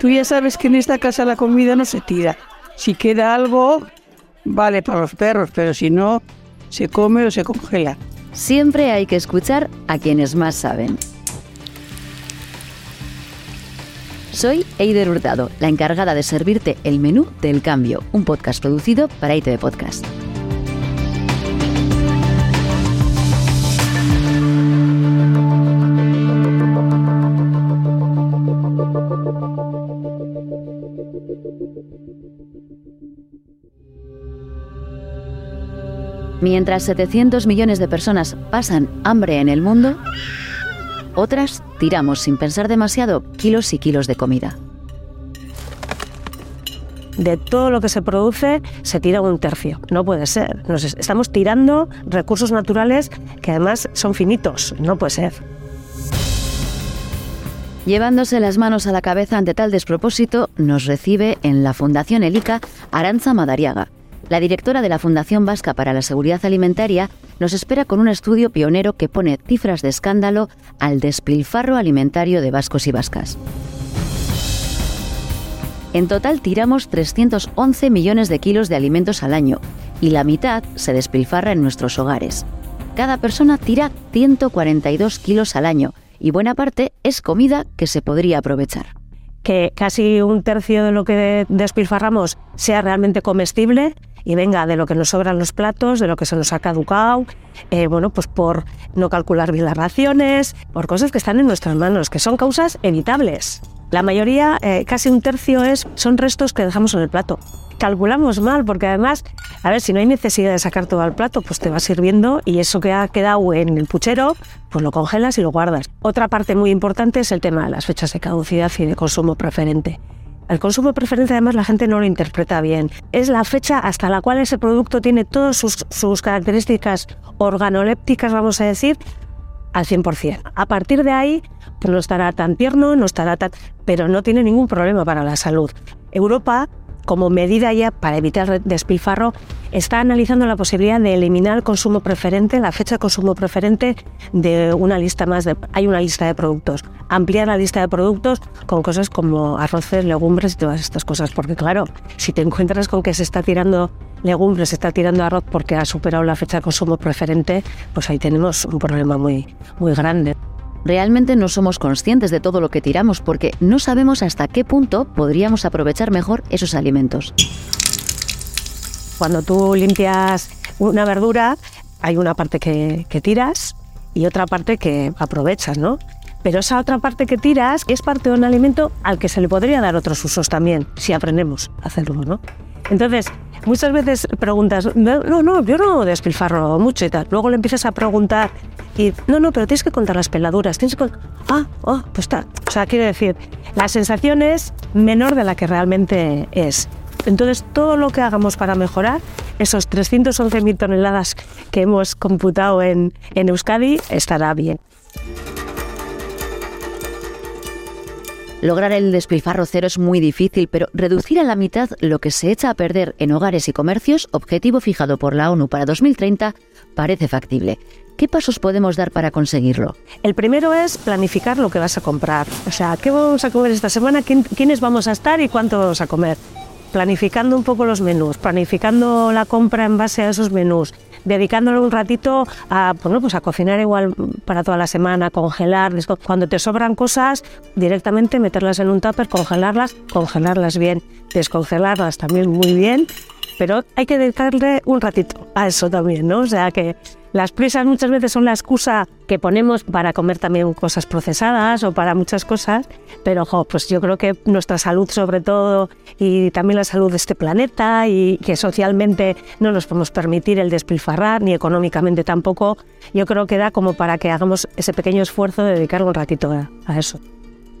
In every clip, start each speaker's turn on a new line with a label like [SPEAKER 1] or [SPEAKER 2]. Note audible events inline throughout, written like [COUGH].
[SPEAKER 1] Tú ya sabes que en esta casa la comida no se tira. Si queda algo, vale para los perros, pero si no, se come o se congela.
[SPEAKER 2] Siempre hay que escuchar a quienes más saben. Soy Eider Hurtado, la encargada de servirte el menú del cambio, un podcast producido para ITV Podcast. Mientras 700 millones de personas pasan hambre en el mundo, otras tiramos sin pensar demasiado kilos y kilos de comida.
[SPEAKER 3] De todo lo que se produce se tira un tercio. No puede ser. Nos estamos tirando recursos naturales que además son finitos. No puede ser.
[SPEAKER 2] Llevándose las manos a la cabeza ante tal despropósito, nos recibe en la Fundación Elica Aranza Madariaga, la directora de la Fundación Vasca para la Seguridad Alimentaria nos espera con un estudio pionero que pone cifras de escándalo al despilfarro alimentario de vascos y vascas. En total tiramos 311 millones de kilos de alimentos al año y la mitad se despilfarra en nuestros hogares. Cada persona tira 142 kilos al año y buena parte es comida que se podría aprovechar
[SPEAKER 3] que casi un tercio de lo que despilfarramos sea realmente comestible y venga de lo que nos sobran los platos, de lo que se nos ha caducado, eh, bueno, pues por no calcular bien las raciones, por cosas que están en nuestras manos, que son causas evitables. La mayoría, eh, casi un tercio, es, son restos que dejamos en el plato. Calculamos mal, porque además, a ver, si no hay necesidad de sacar todo al plato, pues te va sirviendo y eso que ha quedado en el puchero, pues lo congelas y lo guardas. Otra parte muy importante es el tema de las fechas de caducidad y de consumo preferente. El consumo preferente además la gente no lo interpreta bien. Es la fecha hasta la cual ese producto tiene todas sus, características organolépticas, vamos a decir, al 100%. A partir de ahí, pues no estará tan tierno, no estará tan... pero no tiene ningún problema para la salud. Europa como medida ya para evitar despilfarro, está analizando la posibilidad de eliminar el consumo preferente, la fecha de consumo preferente de una lista más de... Hay una lista de productos. Ampliar la lista de productos con cosas como arroces, legumbres y todas estas cosas. Porque claro, si te encuentras con que se está tirando legumbres, se está tirando arroz porque ha superado la fecha de consumo preferente, pues ahí tenemos un problema muy, muy grande
[SPEAKER 2] realmente no somos conscientes de todo lo que tiramos porque no sabemos hasta qué punto podríamos aprovechar mejor esos alimentos.
[SPEAKER 3] Cuando tú limpias una verdura, hay una parte que, tiras y otra parte que aprovechas, ¿no? Pero esa otra parte que tiras es parte de un alimento al que se le podría dar otros usos también, si aprendemos a hacerlo, ¿no? Entonces, muchas veces preguntas, no, no, yo no despilfarro mucho y tal. Luego le empiezas a preguntar y, no, no, pero tienes que contar las peladuras, tienes que... Ah, oh, pues está. O sea, quiere decir, la sensación es menor de la que realmente es. Entonces, todo lo que hagamos para mejorar esos 311.000 toneladas que hemos computado en, en Euskadi estará bien.
[SPEAKER 2] Lograr el despilfarro cero es muy difícil, pero reducir a la mitad lo que se echa a perder en hogares y comercios, objetivo fijado por la ONU para 2030, parece factible. ¿Qué pasos podemos dar para conseguirlo?
[SPEAKER 3] El primero es planificar lo que vas a comprar. O sea, ¿qué vamos a comer esta semana? ¿Quiénes vamos a estar y cuánto vamos a comer? Planificando un poco los menús, planificando la compra en base a esos menús, dedicándole un ratito a, bueno, pues a cocinar igual para toda la semana, congelar. Cuando te sobran cosas, directamente meterlas en un tupper, congelarlas, congelarlas bien, descongelarlas también muy bien pero hay que dedicarle un ratito a eso también, ¿no? O sea que las prisas muchas veces son la excusa que ponemos para comer también cosas procesadas o para muchas cosas, pero pues yo creo que nuestra salud sobre todo y también la salud de este planeta y que socialmente no nos podemos permitir el despilfarrar ni económicamente tampoco, yo creo que da como para que hagamos ese pequeño esfuerzo de dedicar un ratito a eso.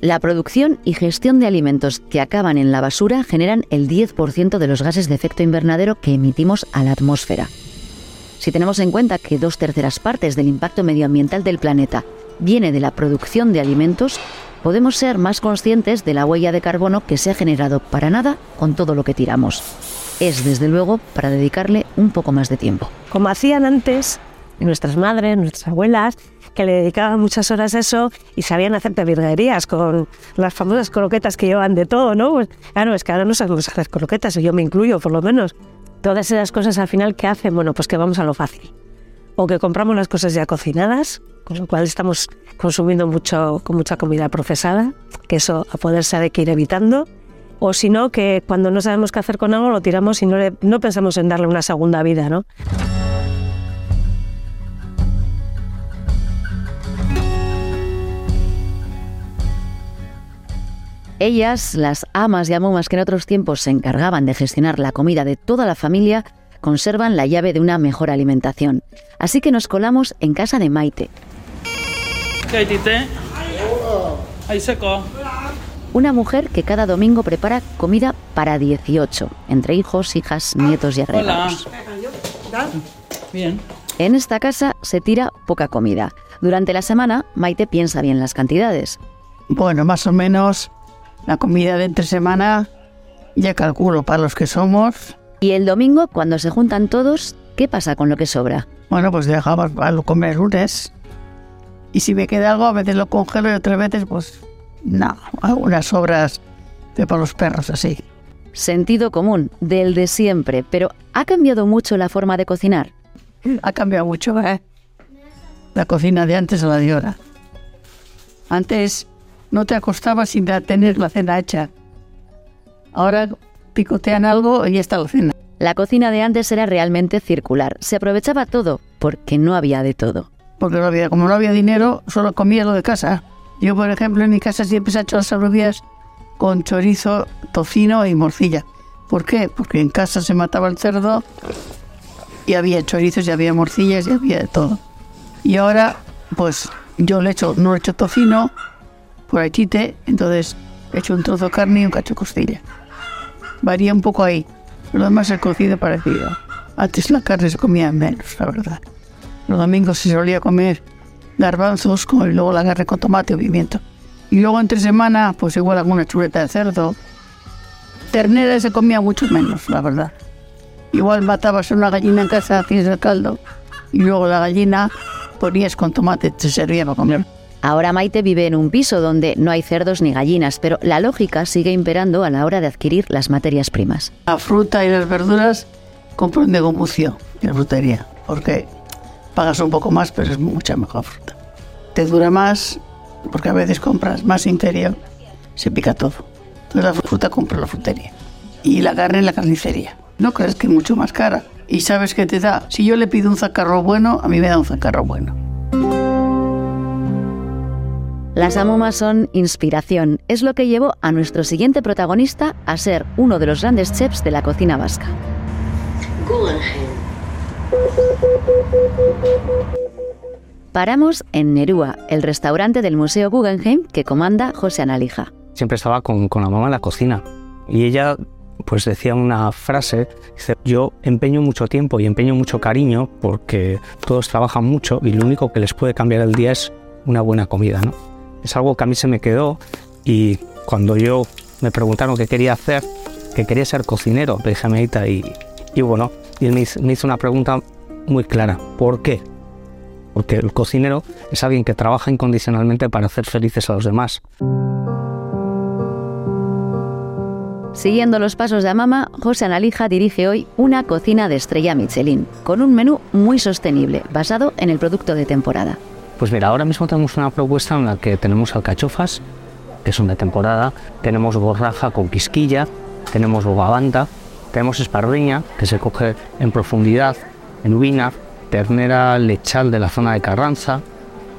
[SPEAKER 2] La producción y gestión de alimentos que acaban en la basura generan el 10% de los gases de efecto invernadero que emitimos a la atmósfera. Si tenemos en cuenta que dos terceras partes del impacto medioambiental del planeta viene de la producción de alimentos, podemos ser más conscientes de la huella de carbono que se ha generado para nada con todo lo que tiramos. Es desde luego para dedicarle un poco más de tiempo.
[SPEAKER 3] Como hacían antes nuestras madres, nuestras abuelas, que le dedicaban muchas horas a eso y sabían hacer virguerías con las famosas croquetas que llevan de todo, ¿no? Pues, claro, es que ahora no sabemos hacer croquetas, yo me incluyo por lo menos. Todas esas cosas al final, ¿qué hacen? Bueno, pues que vamos a lo fácil. O que compramos las cosas ya cocinadas, con lo cual estamos consumiendo mucho, con mucha comida procesada, que eso a poder saber que ir evitando. O si no, que cuando no sabemos qué hacer con algo lo tiramos y no, no pensamos en darle una segunda vida, ¿no?
[SPEAKER 2] Ellas, las amas y amomas que en otros tiempos se encargaban de gestionar la comida de toda la familia, conservan la llave de una mejor alimentación. Así que nos colamos en casa de Maite.
[SPEAKER 4] Ahí seco.
[SPEAKER 2] Una mujer que cada domingo prepara comida para 18, entre hijos, hijas, nietos y agregados.
[SPEAKER 4] Bien.
[SPEAKER 2] En esta casa se tira poca comida. Durante la semana, Maite piensa bien las cantidades.
[SPEAKER 1] Bueno, más o menos la comida de entre semana ya calculo para los que somos.
[SPEAKER 2] Y el domingo, cuando se juntan todos, ¿qué pasa con lo que sobra?
[SPEAKER 1] Bueno, pues dejamos para comer lunes. Y si me queda algo, a veces lo congelo y otras veces, pues, no, algunas sobras de para los perros así.
[SPEAKER 2] Sentido común, del de siempre, pero ¿ha cambiado mucho la forma de cocinar?
[SPEAKER 1] Ha cambiado mucho, ¿eh? La cocina de antes a la de ahora. Antes no te acostabas sin tener la cena hecha. Ahora picotean algo y ya está la cena.
[SPEAKER 2] La cocina de antes era realmente circular. Se aprovechaba todo porque no había de todo.
[SPEAKER 1] Porque no había, como no había dinero, solo comía lo de casa. Yo, por ejemplo, en mi casa siempre se ha hecho las alubias con chorizo, tocino y morcilla. ¿Por qué? Porque en casa se mataba el cerdo y había chorizos y había morcillas y había de todo. Y ahora, pues yo le echo, no le echo tocino, por aquí entonces he hecho un trozo de carne y un cacho de costilla. Varía un poco ahí, lo demás el cocido parecido. Antes la carne se comía menos, la verdad. Los domingos se solía comer garbanzos con, y luego la carne con tomate o pimiento. Y luego entre semana, pues igual alguna chuleta de cerdo. Ternera se comía mucho menos, la verdad. Igual matabas una gallina en casa, hacías el caldo, y luego la gallina ponías con tomate, te servía para comer.
[SPEAKER 2] Ahora Maite vive en un piso donde no hay cerdos ni gallinas, pero la lógica sigue imperando a la hora de adquirir las materias primas.
[SPEAKER 1] La fruta y las verduras compran de gomucio en la frutería, porque pagas un poco más, pero es mucha mejor fruta. Te dura más, porque a veces compras más interior, se pica todo. Entonces la fruta compra la frutería. Y la carne en la carnicería. No crees que es mucho más cara. Y sabes que te da. Si yo le pido un zacarro bueno, a mí me da un zacarro bueno.
[SPEAKER 2] Las amomas son inspiración. Es lo que llevó a nuestro siguiente protagonista a ser uno de los grandes chefs de la cocina vasca. Paramos en Nerúa, el restaurante del Museo Guggenheim que comanda José Analija.
[SPEAKER 5] Siempre estaba con, con la mamá en la cocina y ella pues decía una frase, dice, yo empeño mucho tiempo y empeño mucho cariño porque todos trabajan mucho y lo único que les puede cambiar el día es una buena comida, ¿no? Es algo que a mí se me quedó y cuando yo me preguntaron qué quería hacer, que quería ser cocinero, le dije a y, y bueno, y él me me hizo una pregunta muy clara, ¿por qué? Porque el cocinero es alguien que trabaja incondicionalmente para hacer felices a los demás.
[SPEAKER 2] Siguiendo los pasos de Amama, José Analija dirige hoy una cocina de estrella Michelin, con un menú muy sostenible, basado en el producto de temporada.
[SPEAKER 5] Pues mira, ahora mismo tenemos una propuesta en la que tenemos alcachofas, que son de temporada, tenemos borraja con quisquilla, tenemos bogavanta, tenemos espardeña, que se coge en profundidad, en ubina, ternera lechal de la zona de Carranza,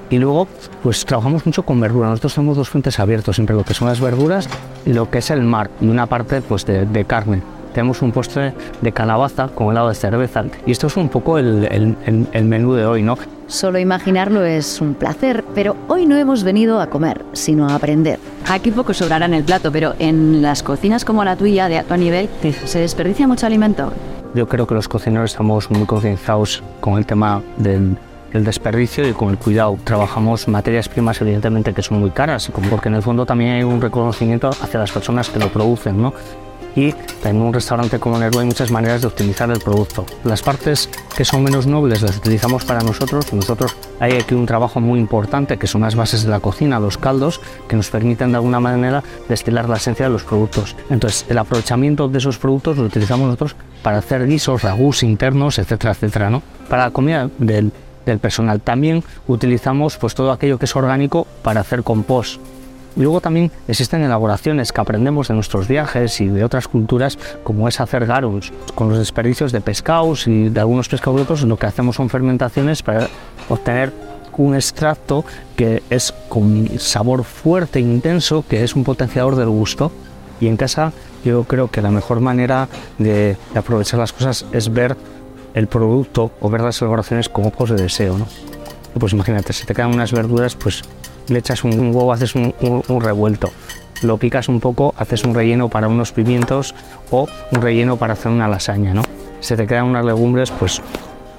[SPEAKER 5] y luego pues trabajamos mucho con verdura. Nosotros tenemos dos frentes abiertos, siempre lo que son las verduras y lo que es el mar, y una parte pues de, carne tenemos un postre de calabaza con helado de cerveza. Y esto es un poco el, menú de hoy, ¿no?
[SPEAKER 2] Solo imaginarlo es un placer, pero hoy no hemos venido a comer, sino a aprender. Aquí poco sobrará en el plato, pero en las cocinas como la tuya, de alto nivel, ¿se desperdicia mucho alimento?
[SPEAKER 5] Yo creo que los cocineros estamos muy concienciados con el tema del, desperdicio y con el cuidado. Trabajamos materias primas, evidentemente, que son muy caras, porque en el fondo también hay un reconocimiento hacia las personas que lo producen, ¿no? y en un restaurante como Nervo hay muchas maneras de optimizar el producto. Las partes que son menos nobles las utilizamos para nosotros. Nosotros hay aquí un trabajo muy importante que son las bases de la cocina, los caldos, que nos permiten de alguna manera destilar la esencia de los productos. Entonces, el aprovechamiento de esos productos lo utilizamos nosotros para hacer guisos, ragús internos, etcétera, etcétera, ¿no? Para la comida del, del personal. También utilizamos pues todo aquello que es orgánico para hacer compost y luego también existen elaboraciones que aprendemos de nuestros viajes y de otras culturas, como es hacer garums. Con los desperdicios de pescados y de algunos pescados lo que hacemos son fermentaciones para obtener un extracto que es con sabor fuerte e intenso, que es un potenciador del gusto. Y en casa yo creo que la mejor manera de, aprovechar las cosas es ver el producto o ver las elaboraciones con ojos de deseo. ¿no? Pues imagínate, si te quedan unas verduras, pues le echas un, huevo, haces un, revuelto, lo picas un poco, haces un relleno para unos pimientos o un relleno para hacer una lasaña, ¿no? Se te quedan unas legumbres, pues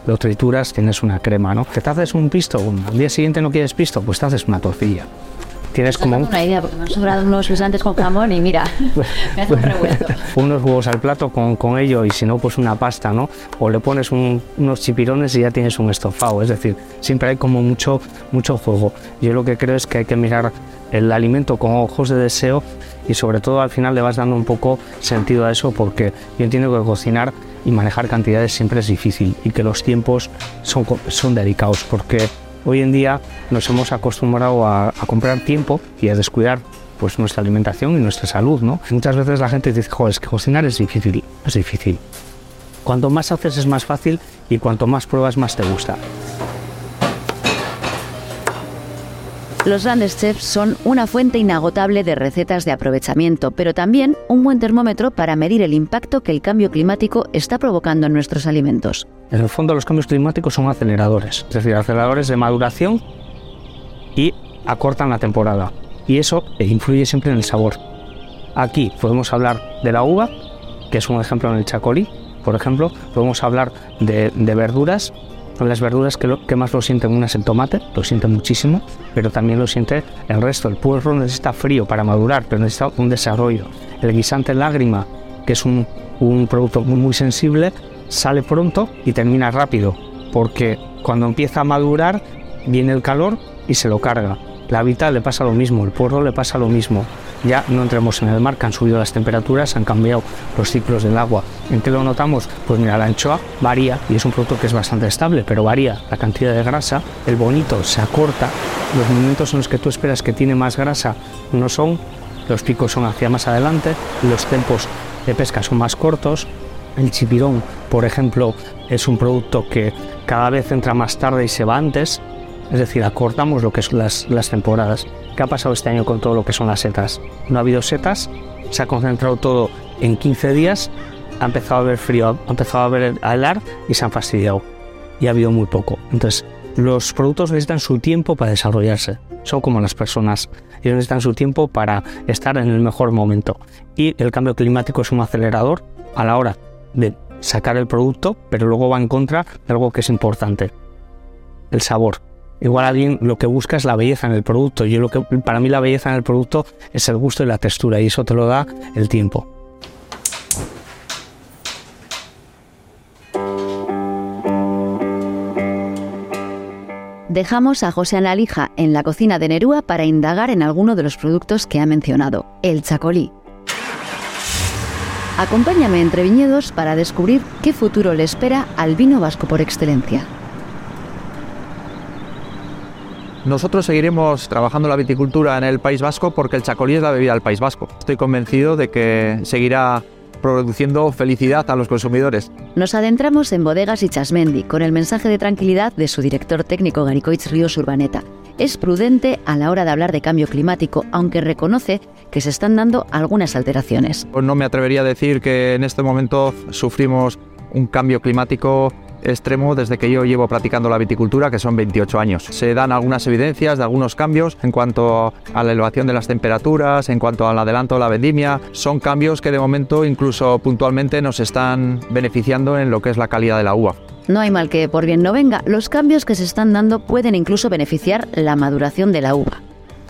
[SPEAKER 5] lo trituras, tienes una crema, ¿no? Que te haces un pisto, al día siguiente no quieres pisto, pues te haces una tortilla tienes como
[SPEAKER 2] una idea porque me han sobrado unos guisantes con jamón y mira [LAUGHS] me hace un revuelto. [LAUGHS]
[SPEAKER 5] unos huevos al plato con, con, ello y si no pues una pasta no o le pones unos chipirones y ya tienes un estofado es decir siempre hay como mucho mucho juego. Yo lo que creo es que hay que mirar el alimento con ojos de deseo y sobre todo al final le vas dando un poco sentido a eso porque yo entiendo que cocinar y manejar cantidades siempre es difícil y que los tiempos son, son dedicados porque Hoy en día nos hemos acostumbrado a, comprar tiempo y a descuidar pues nuestra alimentación y nuestra salud, ¿no? Muchas veces la gente dice, joder, es que cocinar es difícil, es difícil. Cuanto más haces es más fácil y cuanto más pruebas más te gusta.
[SPEAKER 2] Los grandes chefs son una fuente inagotable de recetas de aprovechamiento, pero también un buen termómetro para medir el impacto que el cambio climático está provocando en nuestros alimentos.
[SPEAKER 5] En el fondo los cambios climáticos son aceleradores, es decir, aceleradores de maduración y acortan la temporada. Y eso influye siempre en el sabor. Aquí podemos hablar de la uva, que es un ejemplo en el chacolí, por ejemplo, podemos hablar de, de verduras las verduras que, lo, que más lo sienten una es el tomate, lo siente muchísimo, pero también lo siente el resto. El puerro necesita frío para madurar, pero necesita un desarrollo. El guisante lágrima, que es un, un producto muy, muy sensible, sale pronto y termina rápido, porque cuando empieza a madurar viene el calor y se lo carga. La vital le pasa lo mismo, el puerro le pasa lo mismo. Ya no entremos en el mar, que han subido las temperaturas, han cambiado los ciclos del agua. ¿En qué lo notamos? Pues mira, la anchoa varía y es un producto que es bastante estable, pero varía la cantidad de grasa, el bonito se acorta, los momentos en los que tú esperas que tiene más grasa no son, los picos son hacia más adelante, los tiempos de pesca son más cortos, el chipirón, por ejemplo, es un producto que cada vez entra más tarde y se va antes, es decir, acortamos lo que son las temporadas. ¿Qué ha pasado este año con todo lo que son las setas? No ha habido setas, se ha concentrado todo en 15 días, ha empezado a haber frío, ha empezado a haber y se han fastidiado. Y ha habido muy poco. Entonces, los productos necesitan su tiempo para desarrollarse. Son como las personas. Ellos necesitan su tiempo para estar en el mejor momento. Y el cambio climático es un acelerador a la hora de sacar el producto, pero luego va en contra de algo que es importante. El sabor. Igual alguien lo que busca es la belleza en el producto. Yo lo que para mí la belleza en el producto es el gusto y la textura y eso te lo da el tiempo.
[SPEAKER 2] Dejamos a José Analija en la cocina de Nerúa para indagar en alguno de los productos que ha mencionado, el chacolí. Acompáñame entre viñedos para descubrir qué futuro le espera al vino vasco por excelencia.
[SPEAKER 6] Nosotros seguiremos trabajando la viticultura en el País Vasco porque el chacolí es la bebida del País Vasco. Estoy convencido de que seguirá produciendo felicidad a los consumidores.
[SPEAKER 2] Nos adentramos en Bodegas y Chasmendi con el mensaje de tranquilidad de su director técnico Garicoitz Ríos Urbaneta. Es prudente a la hora de hablar de cambio climático, aunque reconoce que se están dando algunas alteraciones.
[SPEAKER 6] No me atrevería a decir que en este momento sufrimos un cambio climático extremo desde que yo llevo practicando la viticultura, que son 28 años. Se dan algunas evidencias de algunos cambios en cuanto a la elevación de las temperaturas, en cuanto al adelanto de la vendimia. Son cambios que de momento incluso puntualmente nos están beneficiando en lo que es la calidad de la uva.
[SPEAKER 2] No hay mal que por bien no venga. Los cambios que se están dando pueden incluso beneficiar la maduración de la uva.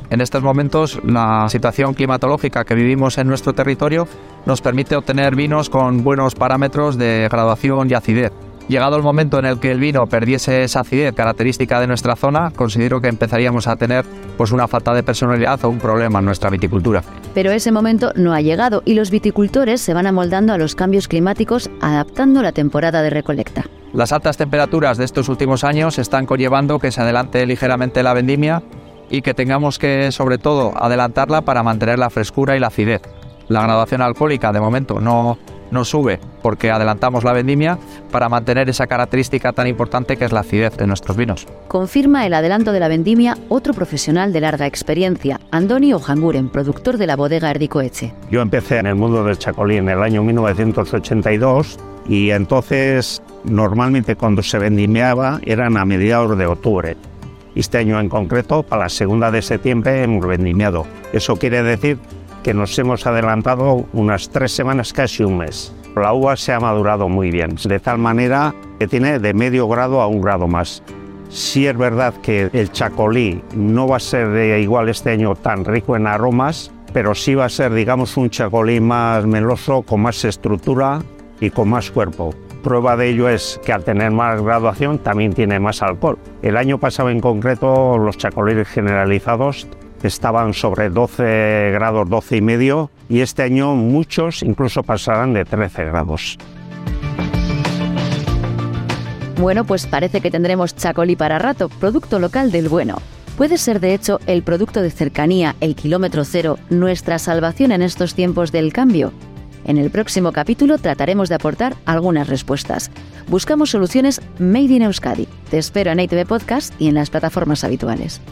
[SPEAKER 6] En estos momentos, la situación climatológica que vivimos en nuestro territorio nos permite obtener vinos con buenos parámetros de graduación y acidez. Llegado el momento en el que el vino perdiese esa acidez característica de nuestra zona, considero que empezaríamos a tener pues una falta de personalidad o un problema en nuestra viticultura.
[SPEAKER 2] Pero ese momento no ha llegado y los viticultores se van amoldando a los cambios climáticos adaptando la temporada de recolecta.
[SPEAKER 6] Las altas temperaturas de estos últimos años están conllevando que se adelante ligeramente la vendimia y que tengamos que, sobre todo, adelantarla para mantener la frescura y la acidez. La graduación alcohólica de momento no, no sube porque adelantamos la vendimia para mantener esa característica tan importante que es la acidez de nuestros vinos.
[SPEAKER 2] Confirma el adelanto de la vendimia otro profesional de larga experiencia, Andoni Ojanguren, productor de la bodega Erdicoeche.
[SPEAKER 7] Yo empecé en el mundo del chacolí en el año 1982 y entonces normalmente cuando se vendimiaba eran a mediados de octubre. Este año en concreto, para la segunda de septiembre, hemos vendimiado. Eso quiere decir que nos hemos adelantado unas tres semanas, casi un mes. La uva se ha madurado muy bien, de tal manera que tiene de medio grado a un grado más. Sí es verdad que el chacolí no va a ser de igual este año tan rico en aromas, pero sí va a ser, digamos, un chacolí más meloso, con más estructura y con más cuerpo. Prueba de ello es que al tener más graduación también tiene más alcohol. El año pasado en concreto los chacolíes generalizados estaban sobre 12 grados, 12 y medio, y este año muchos incluso pasarán de 13 grados.
[SPEAKER 2] Bueno, pues parece que tendremos chacolí para rato, producto local del bueno. Puede ser, de hecho, el producto de cercanía, el kilómetro cero, nuestra salvación en estos tiempos del cambio. En el próximo capítulo trataremos de aportar algunas respuestas. Buscamos soluciones Made in Euskadi. Te espero en ITV Podcast y en las plataformas habituales.